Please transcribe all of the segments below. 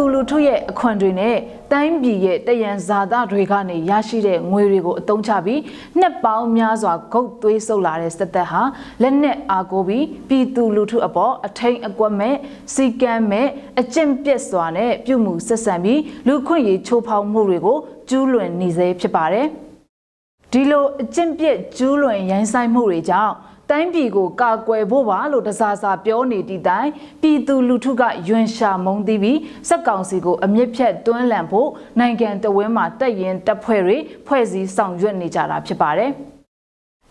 သူလူထုရဲ့အခွင့်တွေနဲ့တိုင်းပြည်ရဲ့တယံဇာတာတွေကနေရရှိတဲ့ငွေတွေကိုအသုံးချပြီးနှစ်ပေါင်းများစွာဂုတ်သွေးဆုပ်လာတဲ့စစ်တပ်ဟာလက်နက်အားကိုပြီးပြည်သူလူထုအပေါ်အထိန်အကွက်မဲ့စီကံမဲ့အကျင့်ပြက်စွာနဲ့ပြုမှုဆက်ဆံပြီးလူခွင့်ရေးချိုးဖောက်မှုတွေကိုကျူးလွန်နေစေဖြစ်ပါတယ်။ဒီလိုအကျင့်ပြက်ကျူးလွန်ရိုင်းဆိုင်မှုတွေကြောင့် တိုင်းပြည်ကိုကာကွယ်ဖို့ပါလို့တစားစားပြောနေသည့်တိုင်ပြည်သူလူထုကယွန်ရှာမုံသီးပြီးစက်ကောင်စီကိုအမြင့်ဖြတ်တွန်းလှန်ဖို့နိုင်ငံတော်ဝင်းမှာတက်ရင်တပ်ဖွဲ့တွေဖွဲ့စည်းဆောင်ရွက်နေကြတာဖြစ်ပါတယ်။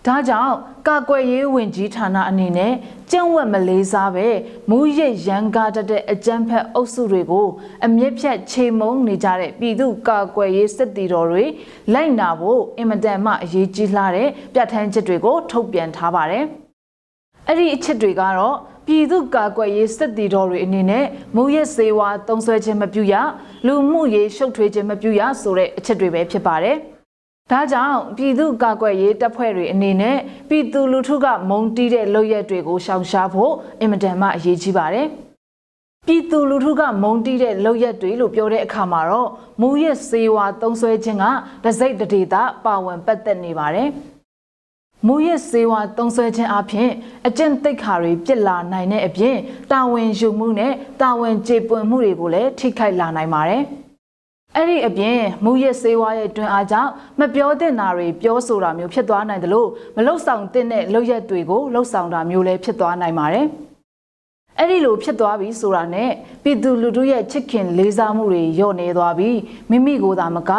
ဒါကြောင့်ကာကွယ်ရေးဝန်ကြီးဌာနအနေနဲ့ကျင့်ဝတ်မလေးစားပဲမူရစ်ရန်ကားတတ်တဲ့အကြမ်းဖက်အုပ်စုတွေကို အမြင့်ဖြတ်ချေမုံနေကြတဲ့ပြည်သူကာကွယ်ရေးစစ်တီတော်တွေလိုက်နာဖို့အင်မတန်မှအရေးကြီးလာတဲ့ပြဋ္ဌာန်းချက်တွေကိုထုတ်ပြန်ထားပါတယ်။အဲ့ဒီအချက်တွေကတော့ပြည်သူကာကွယ်ရေးစစ်တီတော်တွေအနေနဲ့မူရစ်စေဝါတုံးဆွဲခြင်းမပြုရလူမှုရေးရှုပ်ထွေးခြင်းမပြုရဆိုတဲ့အချက်တွေပဲဖြစ်ပါတယ်။ ဒါကြောင့်ပြည်သူ့ကာကွယ်ရေးတပ်ဖွဲ့တွေအနေနဲ့ပြည်သူလူထုကမုံတီးတဲ့လုပ်ရက်တွေကိုရှောင်ရှားဖို့အင်မတန်မှအရေးကြီးပါတယ်။ပြည်သူလူထုကမုံတီးတဲ့လုပ်ရက်တွေလို့ပြောတဲ့အခါမှာတော့မူရစ်စေဝါသုံးဆွဲခြင်းကတစိတ်တဒေတာပါဝင်ပတ်သက်နေပါတယ်။မူရစ်စေဝါသုံးဆွဲခြင်းအပြင်အကျင့်သိက္ခာတွေပြစ်လာနိုင်တဲ့အပြင်တာဝန်ယူမှုနဲ့တာဝန်ကျေပွန်မှုတွေကိုလည်းထိခိုက်လာနိုင်ပါတယ်။ အဲ့ဒီအပြင်မူရစ်စေးဝါးရဲ့တွင်အားကြောင့်မပြောသင့်တာတွေပြောဆိုတာမျိုးဖြစ်သွားနိုင်တယ်လို့မလုဆောင်တဲ့လုပ်ရက်တွေကိုလှုပ်ဆောင်တာမျိုးလည်းဖြစ်သွားနိုင်ပါတယ်။အဲ့ဒီလိုဖြစ်သွားပြီဆိုတာနဲ့ပြည်သူလူထုရဲ့ချစ်ခင်လေးစားမှုတွေညော့နေသွားပြီးမိမိကိုယ်သာမက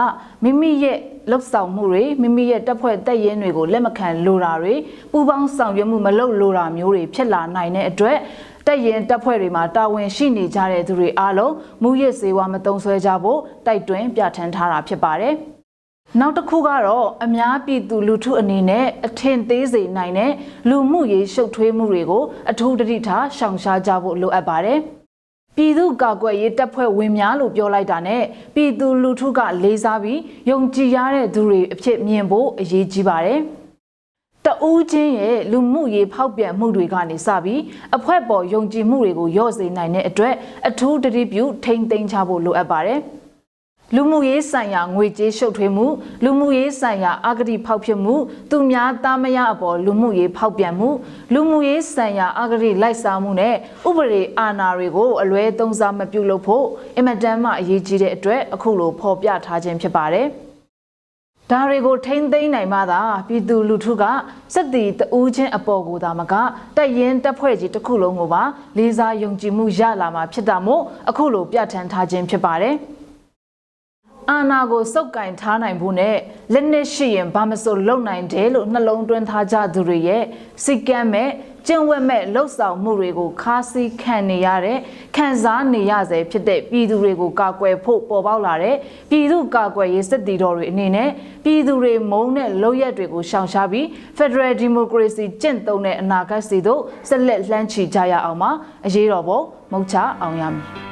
မိမိရဲ့လှုပ်ဆောင်မှုတွေမိမိရဲ့တပ်ဖွဲ့တပ်ရင်းတွေကိုလက်မခံလိုတာတွေပူပေါင်းဆောင်ရွက်မှုမလုပ်လိုတာမျိုးတွေဖြစ်လာနိုင်တဲ့အတွက် တက်ရင်တပ်ဖွဲ့တွေမှာတာဝန်ရှိနေကြတဲ့သူတွေအားလုံးမူရစ်စေဝါမတုံဆွဲကြဖို့တိုက်တွန်းပြဋ္ဌာန်းထားတာဖြစ်ပါတယ်။နောက်တစ်ခုကတော့အများပြည်သူလူထုအနေနဲ့အထင်သေးစေနိုင်တဲ့လူမှုရေးရှုပ်ထွေးမှုတွေကိုအထူးတတိထားရှောင်ရှားကြဖို့လိုအပ်ပါတယ်။ပြည်သူကာကွယ်ရေးတပ်ဖွဲ့ဝင်များလို့ပြောလိုက်တာနဲ့ပြည်သူလူထုကလေးစားပြီးယုံကြည်ရတဲ့သူတွေအဖြစ်မြင်ဖို့အရေးကြီးပါတယ်။ တဦးချင်းရဲ့လူမှုရေးဖောက်ပြန်မှုတွေကနေစပြီးအဖွဲပေါ်ယုံကြည်မှုတွေကိုလျော့စေနိုင်တဲ့အတွက်အထူးတတိပြုထိမ့်သိမ်းချဖို့လိုအပ်ပါတယ်။လူမှုရေးဆိုင်ရာငွေကြေးရှုပ်ထွေးမှုလူမှုရေးဆိုင်ရာအဂတိဖောက်ဖြစ်မှုသူများသားမရအပေါ်လူမှုရေးဖောက်ပြန်မှုလူမှုရေးဆိုင်ရာအဂတိလိုက်စားမှုနဲ့ဥပဒေအာဏာတွေကိုအလွဲသုံးစားမပြုလုပ်ဖို့အင်မတန်မှအရေးကြီးတဲ့အတွက်အခုလိုဖော်ပြထားခြင်းဖြစ်ပါတယ်။ ဒါတွေကိုထိမ့်သိမ်းနိုင်မှသာပြည်သူလူထုကစက်တီတဦးချင်းအပေါ်ကိုသာမကတက်ရင်တက်ဖွဲ့ကြီးတစ်ခုလုံးကိုပါလေးစားယုံကြည်မှုရလာမှာဖြစ်တာမို့အခုလိုပြဋ္ဌာန်းထားခြင်းဖြစ်ပါတယ် အာနာကိုစုပ်ကင်ထားနိုင်ဖို့နဲ့လက်နက်ရှိရင်ဘာမစိုးလုံနိုင်တယ်လို့နှလုံးသွင်းထားကြသူတွေရဲ့စိတ်ကမ်းမဲ့ကျင့်ဝတ်မဲ့လှုပ်ဆောင်မှုတွေကိုခါးစည်းခံနေရတဲ့ခံစားနေရစေဖြစ်တဲ့ပြည်သူတွေကိုကာကွယ်ဖို့ပေါ်ပေါက်လာတဲ့ပြည်သူကာကွယ်ရေးစစ်တီတော်တွေအနေနဲ့ပြည်သူတွေမုန်းတဲ့လုပ်ရက်တွေကိုရှောင်ရှားပြီး Federal Democracy ကျင့်သုံးတဲ့အနာဂတ်စီတို့ဆက်လက်လှမ်းချီကြရအောင်ပါအရေးတော်ပုံမုတ်ချအောင်ရမည်